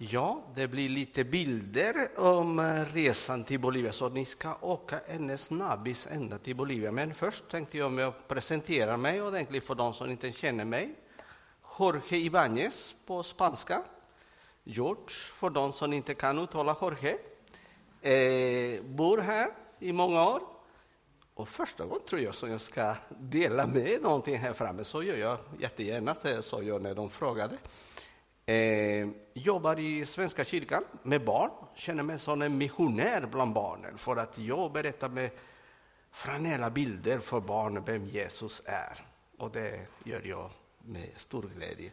Ja, det blir lite bilder om eh, resan till Bolivia, så ni ska åka en snabbis ända till Bolivia. Men först tänkte jag presentera mig ordentligt för de som inte känner mig. Jorge Ibáñez på spanska. George, för de som inte kan uttala Jorge. Eh, bor här i många år. Och första gången tror jag som jag ska dela med någonting här framme, så gör jag jättegärna, så jag när de frågade. Eh, jobbar i Svenska kyrkan med barn, känner mig som en missionär bland barnen för att jag berättar med franella bilder för barnen vem Jesus är. Och det gör jag med stor glädje.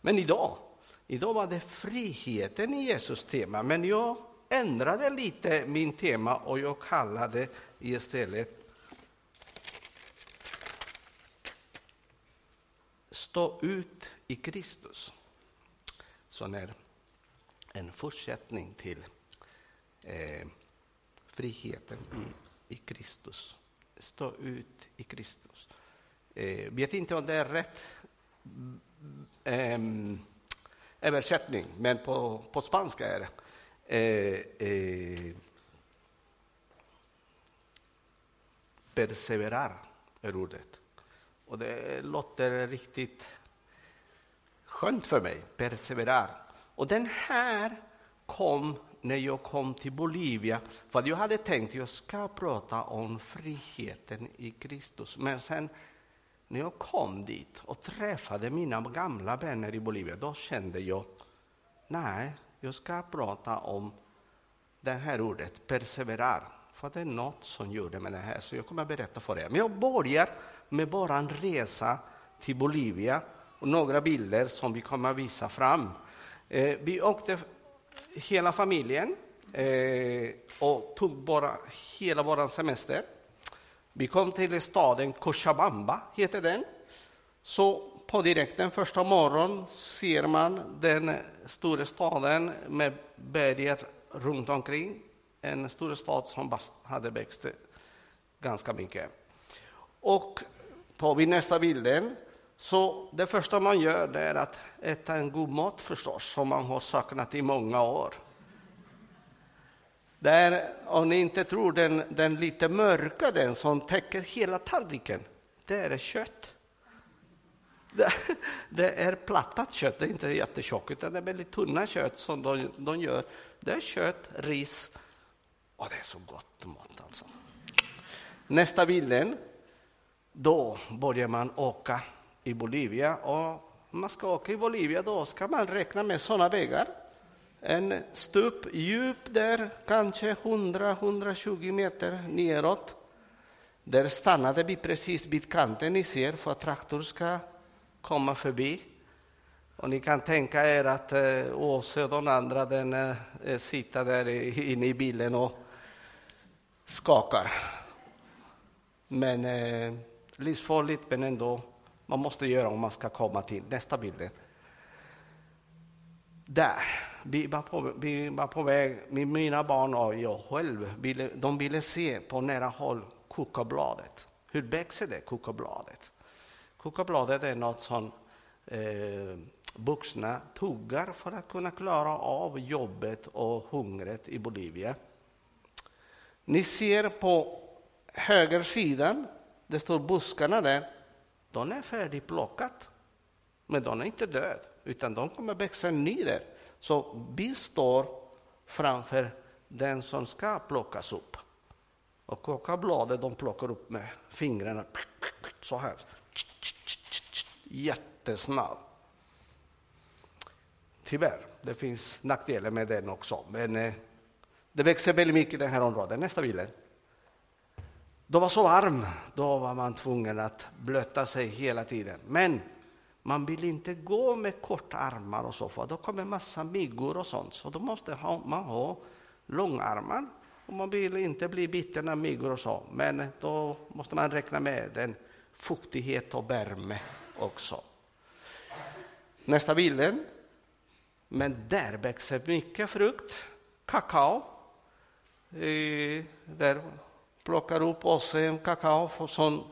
Men idag, idag var det friheten i Jesus tema, men jag ändrade lite min tema och jag kallade istället Stå ut i Kristus som är en fortsättning till eh, friheten i, i Kristus. Stå ut i Kristus. Eh, vet inte om det är rätt mm, eh, översättning, men på, på spanska är det. Eh, eh, perseverar är ordet. Och det låter riktigt skönt för mig, perseverar. Och den här kom när jag kom till Bolivia, för jag hade tänkt att jag ska prata om friheten i Kristus. Men sen när jag kom dit och träffade mina gamla vänner i Bolivia, då kände jag, nej, jag ska prata om det här ordet, perseverar. För det är något som gjorde med det här, så jag kommer att berätta för er. Men jag börjar med bara en resa till Bolivia och några bilder som vi kommer att visa fram. Eh, vi åkte hela familjen eh, och tog bara hela vår semester. Vi kom till staden Cochabamba, heter den. Så på direkten första morgonen ser man den stora staden med berget runt omkring. En stor stad som hade växt ganska mycket. Och tar vi nästa bilden så det första man gör det är att äta en god mat förstås, som man har saknat i många år. Där, om ni inte tror, den, den lite mörka, den som täcker hela tallriken, det är kött. Det, det är plattat kött, det är inte jättetjockt, utan det är väldigt tunna kött som de, de gör. Det är kött, ris, och det är så gott mat alltså. Nästa bilden, då börjar man åka i Bolivia. Och om man ska åka i Bolivia då ska man räkna med sådana vägar. En stup djup där, kanske 100-120 meter neråt. Där stannade vi precis vid kanten, ni ser, för att traktor ska komma förbi. Och ni kan tänka er att eh, Åse och de andra den, eh, eh sitter där inne i bilen och skakar. Men eh, livsfarligt, men ändå man måste göra om man ska komma till nästa bild. Där, vi var på, vi var på väg, mina barn och jag själv, ville, de ville se på nära håll kokabladet. Hur växer det, kokabladet? Kokabladet är något som eh, vuxna tuggar för att kunna klara av jobbet och hungret i Bolivia. Ni ser på höger sidan, det står buskarna där de är färdigplockat. Men de är inte döda, utan de kommer växa ny där. Så vi står framför den som ska plockas upp. Och kokabladet de plockar upp med fingrarna så här. Jättesnabbt. Tyvärr, det finns nackdelar med den också. Men eh, det växer väldigt mycket i det här området. Nästa bild. Det var så varm, då var man tvungen att blöta sig hela tiden. Men man vill inte gå med korta armar och så, för då kommer massa myggor och sånt. Så då måste man ha långarmar och man vill inte bli biten av myggor och så. Men då måste man räkna med den fuktighet och värme också. Nästa bilden. Men där växer mycket frukt, kakao. Eh, där plockar upp oss en kakao som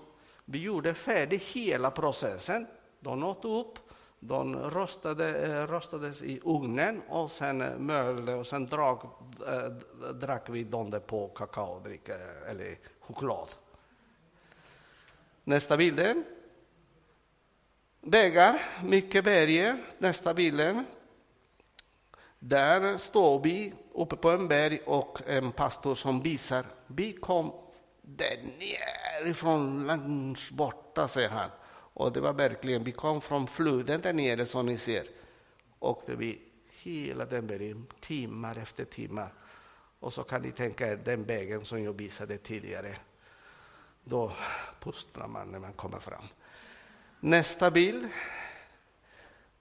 vi gjorde färdig hela processen. De åt upp, de rostade, eh, rostades i ugnen och sen eh, mölde och sen drag, äh, drack vi dem på kakaodryck eller choklad. Nästa bild. Vägar, mycket berg. Nästa bild. Där står vi uppe på en berg och en pastor som visar. Vi kom där nerifrån långt borta, säger han. Och det var verkligen, vi kom från floden där nere som ni ser. Åkte vi hela den bergen, timmar efter timmar. Och så kan ni tänka er den vägen som jag visade tidigare. Då pustar man när man kommer fram. Nästa bild.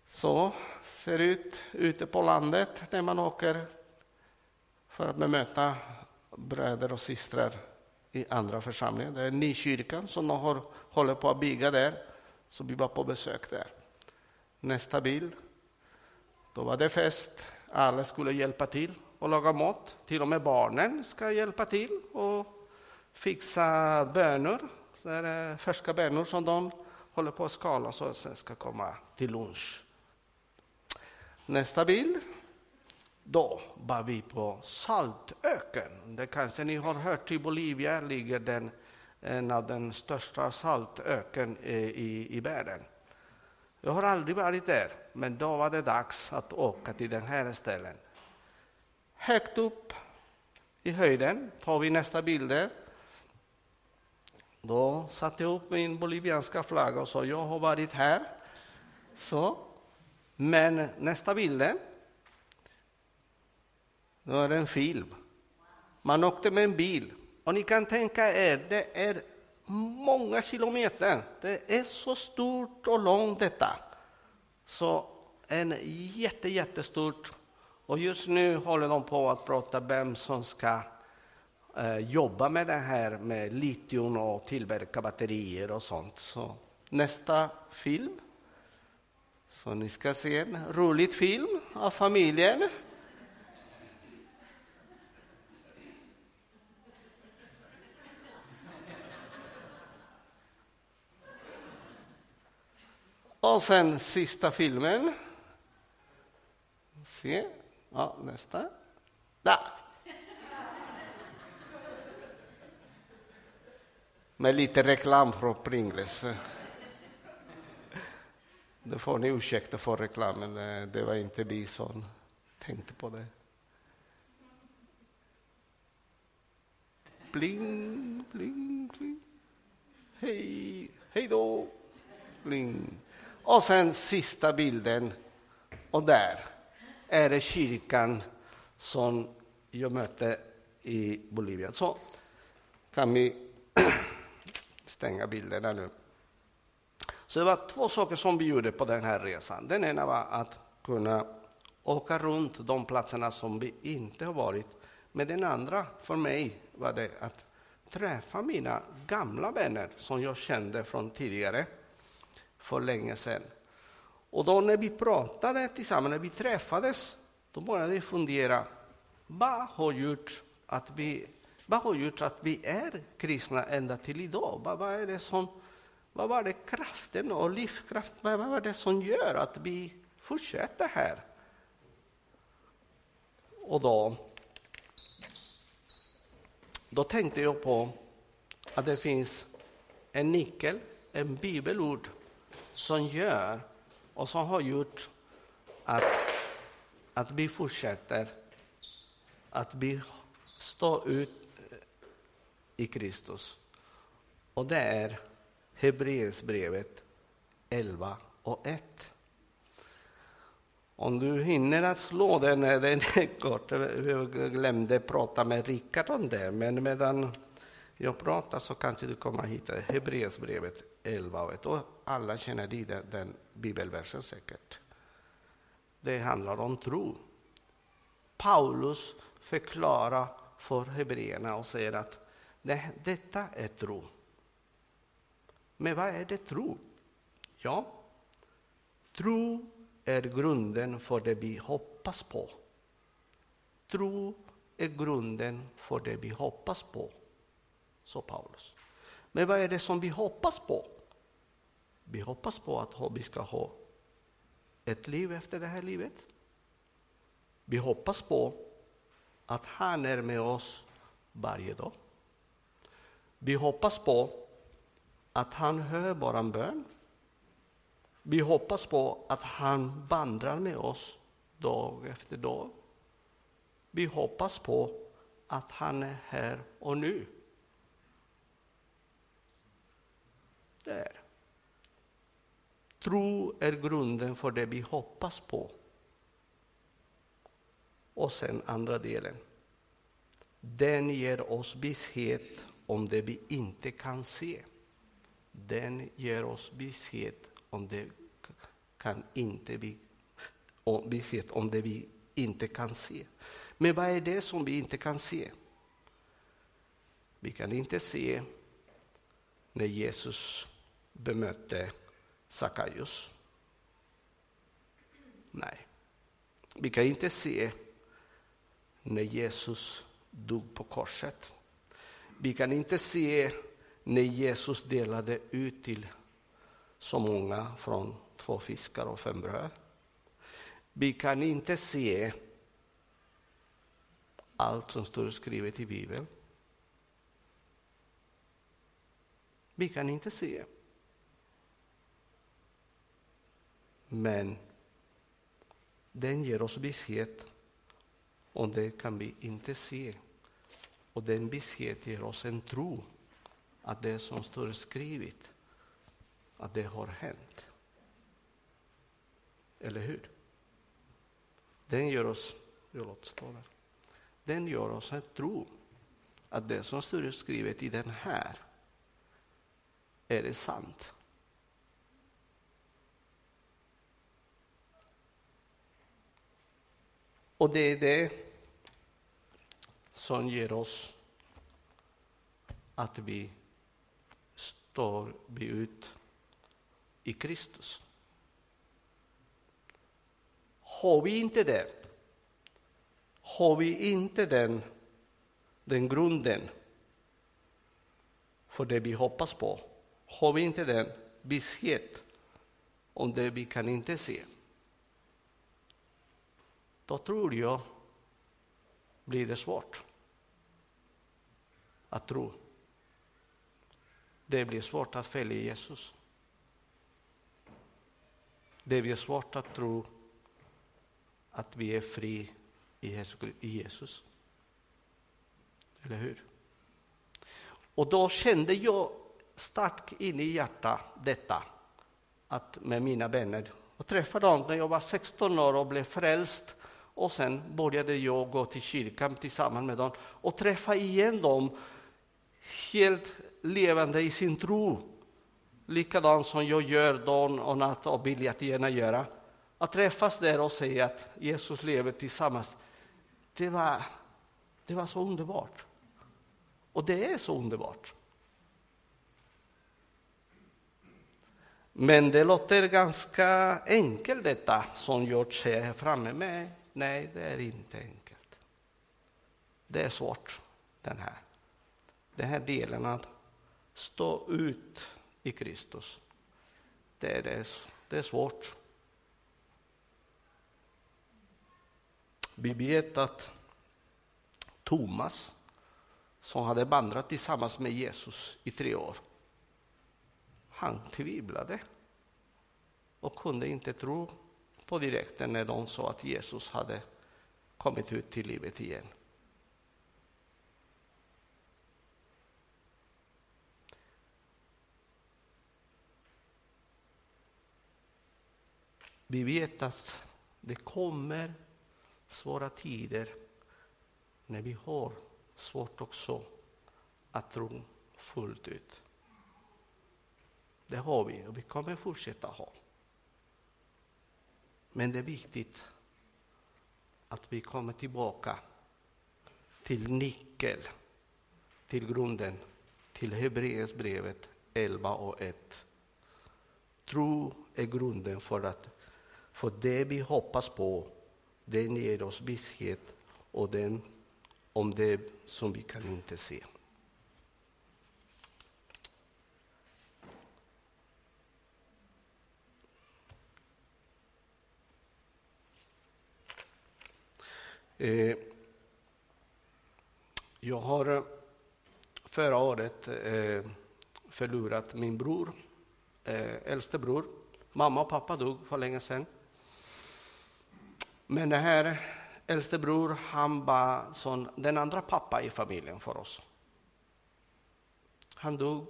Så ser det ut ute på landet när man åker för att bemöta bröder och systrar i andra församlingar. Det är Nykyrkan som de har, håller på att bygga där, så vi var på besök där. Nästa bild. Då var det fest. Alla skulle hjälpa till och laga mat. Till och med barnen ska hjälpa till och fixa bönor, så är färska bönor som de håller på att skala så sen ska komma till lunch. Nästa bild. Då var vi på saltöken. Det kanske ni har hört, i Bolivia ligger den, en av den största saltöken i, i världen. Jag har aldrig varit där, men då var det dags att åka till den här ställen. Högt upp i höjden tar vi nästa bild. Då satte jag upp min bolivianska flagga och sa jag har varit här. Så. Men nästa bild då är det en film. Man åkte med en bil. Och ni kan tänka er, det är många kilometer. Det är så stort och långt detta. Så en jätte, jättestort. Och just nu håller de på att prata vem som ska eh, jobba med det här med litium och tillverka batterier och sånt. Så nästa film. Så ni ska se en rolig film av familjen. Och sen sista filmen. Se. Ja, nästa. Där. Med lite reklam från Pringles. Det får ni ursäkta för reklamen, eh, det var inte vi som tänkte på det. Bling, bling, bling. Hej, hej då. Bling. Och sen sista bilden, och där är det kyrkan som jag mötte i Bolivia. Så kan vi stänga bilderna nu. Så det var två saker som vi gjorde på den här resan. Den ena var att kunna åka runt de platserna som vi inte har varit. Men den andra för mig var det att träffa mina gamla vänner som jag kände från tidigare för länge sedan. Och då när vi pratade tillsammans, när vi träffades, då började vi fundera, vad har gjort att vi, vad har gjort att vi är kristna ända till idag? Vad, vad, är det som, vad var det kraften och livskraften, vad var det som gör att vi fortsätter här? Och då, då tänkte jag på att det finns en nyckel, en bibelord som gör och som har gjort att, att vi fortsätter att vi står ut eh, i Kristus. Och det är Hebreersbrevet 11 och 1. Om du hinner att slå den, den är kort. Jag glömde prata med Rickard om det, men medan jag pratar så kanske du kommer att hitta Hebreersbrevet 11 och 1. Och alla känner till den, den bibelversen säkert. Det handlar om tro. Paulus förklarar för hebreerna och säger att det, detta är tro. Men vad är det tro? Ja, tro är grunden för det vi hoppas på. Tro är grunden för det vi hoppas på, sa Paulus. Men vad är det som vi hoppas på? Vi hoppas på att vi ska ha ett liv efter det här livet. Vi hoppas på att han är med oss varje dag. Vi hoppas på att han hör vår bön. Vi hoppas på att han vandrar med oss dag efter dag. Vi hoppas på att han är här och nu. Där. Tro är grunden för det vi hoppas på. Och sen andra delen. Den ger oss visshet om det vi inte kan se. Den ger oss visshet om det kan inte vi, visshet om det vi inte kan se. Men vad är det som vi inte kan se? Vi kan inte se när Jesus bemötte Sackaios. Nej, vi kan inte se när Jesus dog på korset. Vi kan inte se när Jesus delade ut till så många från två fiskar och fem bröd. Vi kan inte se allt som står skrivet i Bibeln. Vi kan inte se. Men den ger oss visshet och det kan vi inte se. Och den visshet ger oss en tro att det som står skrivet, att det har hänt. Eller hur? Den gör oss, den gör oss en tro att det som står skrivet i den här är det sant. Och det är det som ger oss att vi står vi ut i Kristus. Har vi inte det, har vi inte den, den grunden för det vi hoppas på, har vi inte den visshet om det vi kan inte se, då tror jag blir det svårt att tro. Det blir svårt att följa Jesus. Det blir svårt att tro att vi är fri i Jesus. Eller hur? Och då kände jag starkt in i hjärtat detta, att med mina vänner, och träffade dem när jag var 16 år och blev frälst och sen började jag gå till kyrkan tillsammans med dem och träffa igen dem helt levande i sin tro. Likadant som jag gör dag och natt och vill gärna göra. Att träffas där och säga att Jesus lever tillsammans, det var, det var så underbart. Och det är så underbart. Men det låter ganska enkelt detta som jag ser här framme. med nej, det är inte enkelt. Det är svårt, den här. Den här delen att stå ut i Kristus. Det är, det, det är svårt. Vi vet att Thomas, som hade vandrat tillsammans med Jesus i tre år, han tvivlade och kunde inte tro på direkten när de sa att Jesus hade kommit ut till livet igen. Vi vet att det kommer svåra tider när vi har svårt också att tro fullt ut. Det har vi och vi kommer fortsätta ha. Men det är viktigt att vi kommer tillbaka till nyckel, till grunden, till Hebreerbrevet 11 och 1. Tro är grunden för, att, för det vi hoppas på, den ger oss visshet och den, om det som vi kan inte se. Eh, jag har eh, förra året eh, förlorat min bror, äldste bror. Mamma och pappa dog för länge sedan. Men den här äldste bror, han var som den andra pappa i familjen för oss. Han dog.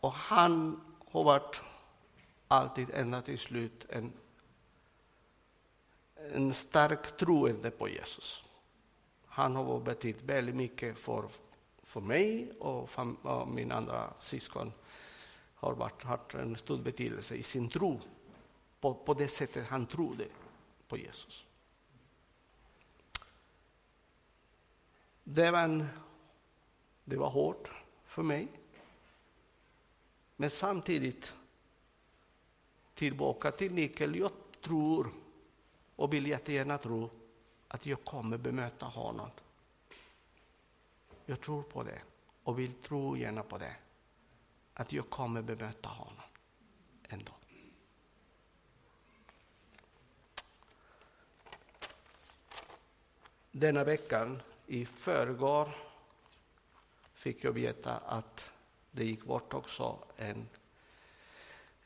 och han har varit alltid ända till slut en en stark troende på Jesus. Han har betytt väldigt mycket för, för mig och, fam, och min andra syskon. har varit, haft en stor betydelse i sin tro, på, på det sättet han trodde på Jesus. Det var, en, det var hårt för mig. Men samtidigt, tillbaka till Nikel, jag tror och vill jättegärna tro att jag kommer bemöta honom. Jag tror på det och vill tro gärna på det. Att jag kommer bemöta honom ändå. Denna veckan, i förrgår, fick jag veta att det gick bort också en,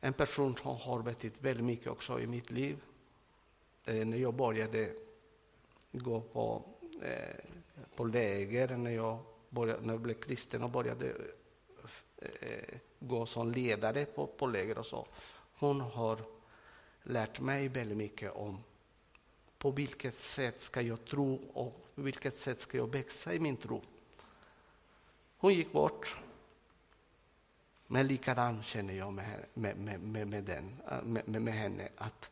en person som har betytt väldigt mycket också i mitt liv. Eh, när jag började gå på, eh, på läger, när jag, började, när jag blev kristen och började eh, gå som ledare på, på läger och så. Hon har lärt mig väldigt mycket om på vilket sätt ska jag tro och på vilket sätt ska jag växa i min tro. Hon gick bort. Men likadant känner jag med, med, med, med, den, eh, med, med henne att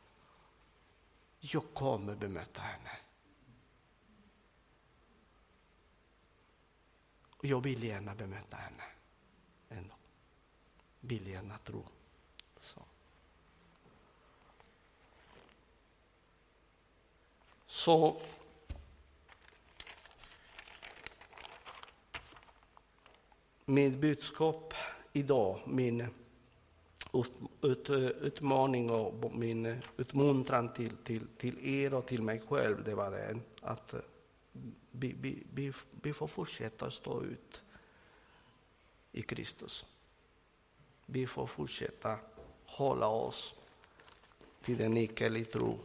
jag kommer bemöta henne. Och jag vill gärna bemöta henne. Ändå. Vill gärna tro. Så. Så mitt budskap idag, min ut, utmaning och min utmuntran till, till, till er och till mig själv, det var den att eh, vi, vi, vi, vi får fortsätta stå ut i Kristus. Vi får fortsätta hålla oss till den icke tro.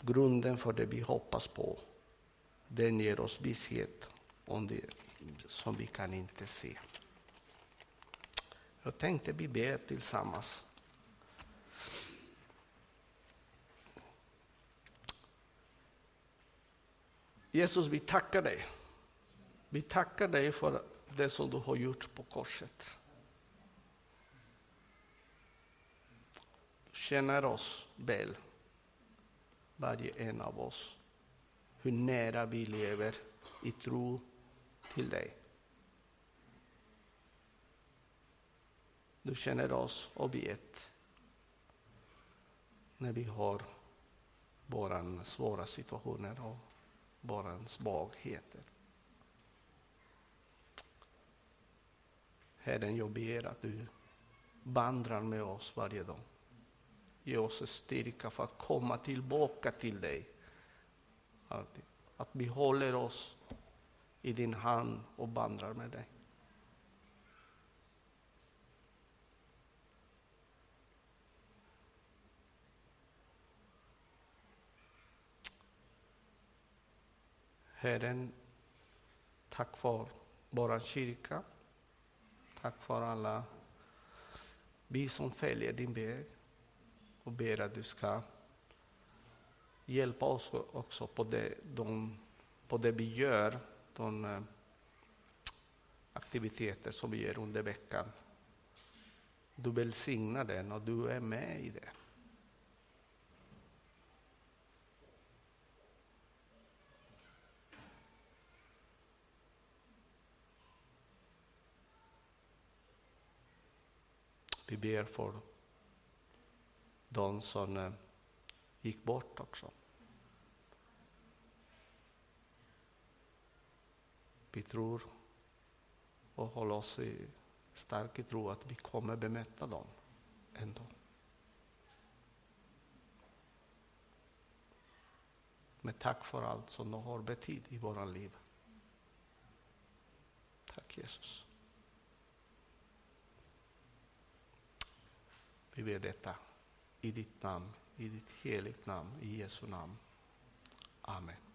Grunden för det vi hoppas på, den ger oss visshet om det som vi kan inte se. Jag tänkte vi ber tillsammans. Jesus, vi tackar dig. Vi tackar dig för det som du har gjort på korset. Du känner oss väl, varje en av oss, hur nära vi lever i tro till dig. Du känner oss objekt när vi har våra svåra situationer och våra svagheter. Herren, jag ber att du vandrar med oss varje dag. Ge oss styrka för att komma tillbaka till dig. Att, att vi håller oss i din hand och vandrar med dig. Herren, tack för vår kyrka. Tack för alla vi som följer din väg och ber att du ska hjälpa oss också på det, de, på det vi gör, de eh, aktiviteter som vi gör under veckan. Du välsignar den och du är med i det. Vi ber för de som eh, gick bort också. Vi tror och håller oss i stark i tro att vi kommer bemöta dem ändå. Men tack för allt som du har betytt i våra liv. Tack Jesus. Vi ber detta i ditt namn, i ditt heligt namn, i Jesu namn. Amen.